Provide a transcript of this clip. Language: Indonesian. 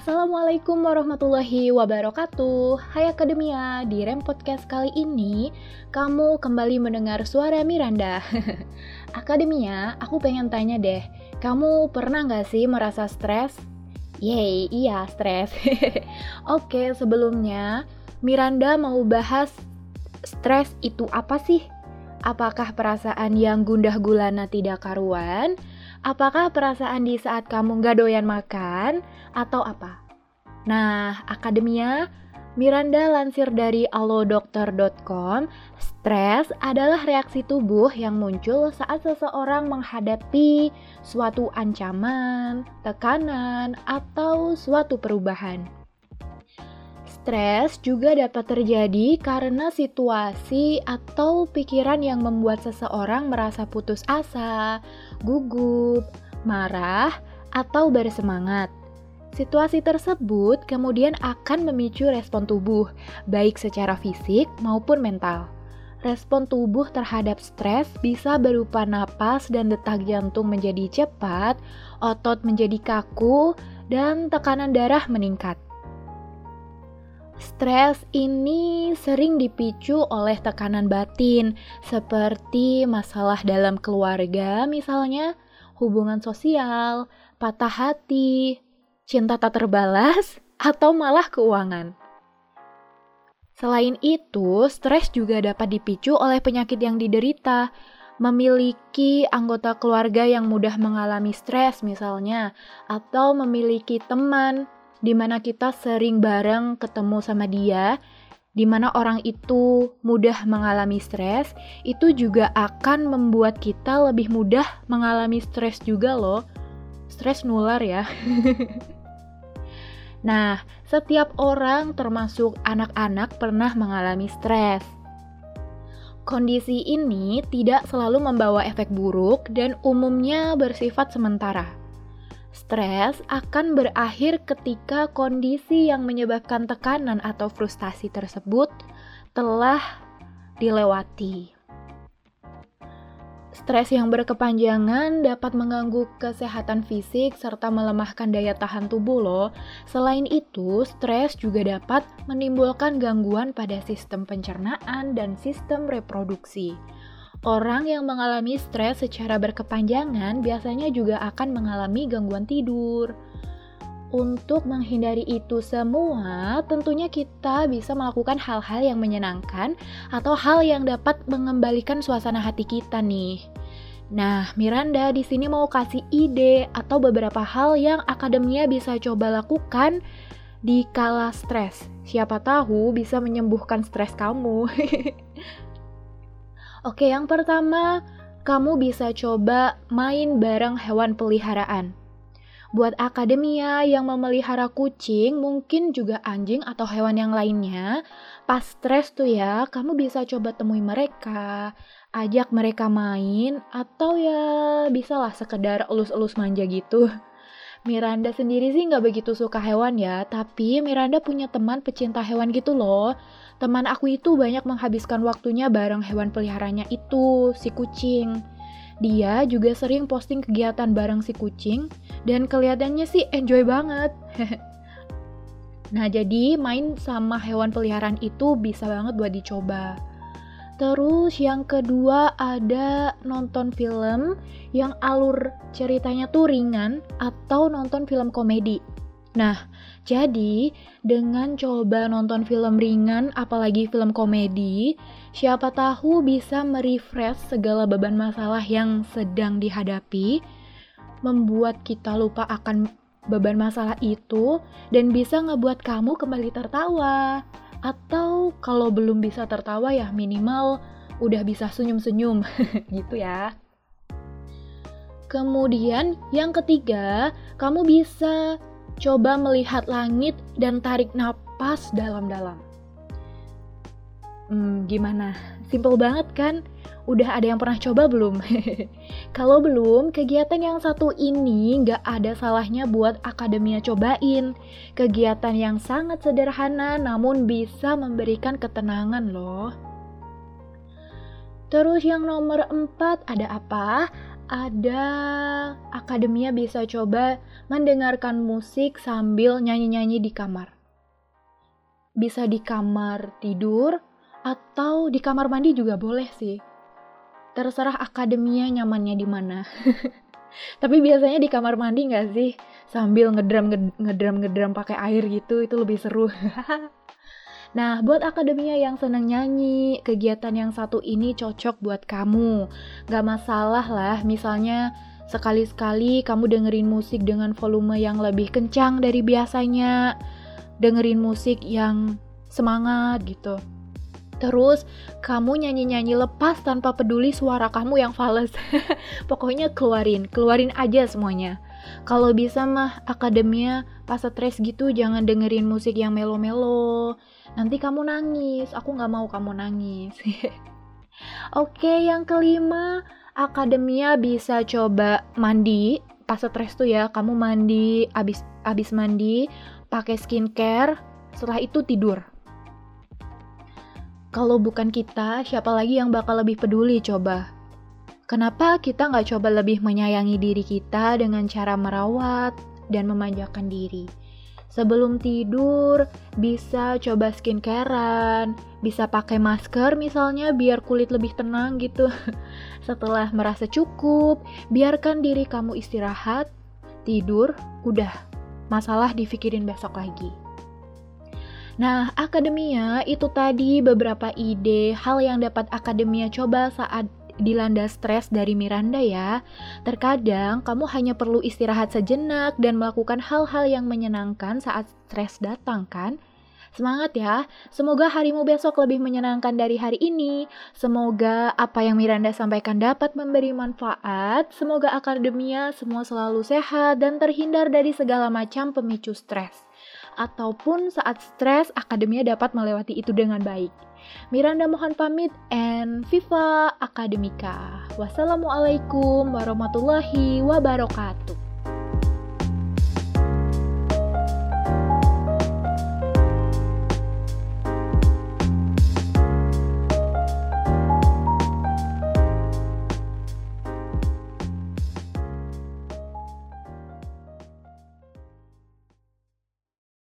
Assalamualaikum warahmatullahi wabarakatuh Hai Akademia, di Rem Podcast kali ini Kamu kembali mendengar suara Miranda Akademia, aku pengen tanya deh Kamu pernah gak sih merasa stres? Yeay, iya stres Oke, sebelumnya Miranda mau bahas stres itu apa sih? Apakah perasaan yang gundah gulana tidak karuan? Apakah perasaan di saat kamu gak doyan makan atau apa? Nah, akademia Miranda lansir dari allodokter.com, stres adalah reaksi tubuh yang muncul saat seseorang menghadapi suatu ancaman, tekanan, atau suatu perubahan. Stres juga dapat terjadi karena situasi atau pikiran yang membuat seseorang merasa putus asa, gugup, marah, atau bersemangat. Situasi tersebut kemudian akan memicu respon tubuh, baik secara fisik maupun mental. Respon tubuh terhadap stres bisa berupa napas dan detak jantung menjadi cepat, otot menjadi kaku, dan tekanan darah meningkat. Stres ini sering dipicu oleh tekanan batin, seperti masalah dalam keluarga, misalnya hubungan sosial, patah hati, cinta tak terbalas, atau malah keuangan. Selain itu, stres juga dapat dipicu oleh penyakit yang diderita. Memiliki anggota keluarga yang mudah mengalami stres, misalnya, atau memiliki teman di mana kita sering bareng ketemu sama dia, di mana orang itu mudah mengalami stres, itu juga akan membuat kita lebih mudah mengalami stres juga loh. Stres nular ya. nah, setiap orang termasuk anak-anak pernah mengalami stres. Kondisi ini tidak selalu membawa efek buruk dan umumnya bersifat sementara. Stres akan berakhir ketika kondisi yang menyebabkan tekanan atau frustasi tersebut telah dilewati. Stres yang berkepanjangan dapat mengganggu kesehatan fisik serta melemahkan daya tahan tubuh loh. Selain itu, stres juga dapat menimbulkan gangguan pada sistem pencernaan dan sistem reproduksi. Orang yang mengalami stres secara berkepanjangan biasanya juga akan mengalami gangguan tidur. Untuk menghindari itu semua, tentunya kita bisa melakukan hal-hal yang menyenangkan atau hal yang dapat mengembalikan suasana hati kita nih. Nah, Miranda di sini mau kasih ide atau beberapa hal yang akademia bisa coba lakukan di kala stres. Siapa tahu bisa menyembuhkan stres kamu. Oke, yang pertama, kamu bisa coba main bareng hewan peliharaan. Buat akademia yang memelihara kucing, mungkin juga anjing atau hewan yang lainnya, pas stres tuh ya, kamu bisa coba temui mereka, ajak mereka main, atau ya bisalah sekedar elus-elus manja gitu. Miranda sendiri sih nggak begitu suka hewan ya, tapi Miranda punya teman pecinta hewan gitu loh. Teman aku itu banyak menghabiskan waktunya bareng hewan peliharanya itu, si kucing. Dia juga sering posting kegiatan bareng si kucing, dan kelihatannya sih enjoy banget. nah, jadi main sama hewan peliharaan itu bisa banget buat dicoba. Terus yang kedua ada nonton film yang alur ceritanya tuh ringan atau nonton film komedi. Nah, jadi dengan coba nonton film ringan, apalagi film komedi, siapa tahu bisa merefresh segala beban masalah yang sedang dihadapi, membuat kita lupa akan beban masalah itu, dan bisa ngebuat kamu kembali tertawa. Atau kalau belum bisa tertawa ya minimal udah bisa senyum-senyum gitu ya. Kemudian yang ketiga, kamu bisa Coba melihat langit dan tarik napas dalam-dalam. Hmm, gimana? Simple banget kan? Udah ada yang pernah coba belum? Kalau belum, kegiatan yang satu ini nggak ada salahnya buat akademia cobain. Kegiatan yang sangat sederhana namun bisa memberikan ketenangan loh. Terus yang nomor empat ada apa? Ada akademia bisa coba mendengarkan musik sambil nyanyi-nyanyi di kamar. Bisa di kamar tidur atau di kamar mandi juga boleh sih. Terserah akademia nyamannya di mana. Tapi biasanya di kamar mandi nggak sih? Sambil ngedram ngedram ngedram pakai air gitu, itu lebih seru. Nah, buat akademia yang seneng nyanyi, kegiatan yang satu ini cocok buat kamu. Gak masalah lah, misalnya sekali-sekali kamu dengerin musik dengan volume yang lebih kencang dari biasanya. Dengerin musik yang semangat gitu. Terus kamu nyanyi-nyanyi lepas tanpa peduli suara kamu yang fals. Pokoknya keluarin, keluarin aja semuanya. Kalau bisa mah akademia pas stres gitu jangan dengerin musik yang melo-melo. Nanti kamu nangis. Aku nggak mau kamu nangis. Oke yang kelima akademia bisa coba mandi. Pas stres tuh ya kamu mandi abis abis mandi pakai skincare setelah itu tidur. Kalau bukan kita siapa lagi yang bakal lebih peduli coba Kenapa kita nggak coba lebih menyayangi diri kita dengan cara merawat dan memanjakan diri? Sebelum tidur, bisa coba skincarean, bisa pakai masker misalnya biar kulit lebih tenang gitu. Setelah merasa cukup, biarkan diri kamu istirahat, tidur, udah. Masalah dipikirin besok lagi. Nah, akademia itu tadi beberapa ide hal yang dapat akademia coba saat dilanda stres dari Miranda ya. Terkadang kamu hanya perlu istirahat sejenak dan melakukan hal-hal yang menyenangkan saat stres datang kan? Semangat ya, semoga harimu besok lebih menyenangkan dari hari ini. Semoga apa yang Miranda sampaikan dapat memberi manfaat. Semoga akademia semua selalu sehat dan terhindar dari segala macam pemicu stres. Ataupun saat stres, akademia dapat melewati itu dengan baik. Miranda mohon pamit and Viva Akademika. Wassalamualaikum warahmatullahi wabarakatuh.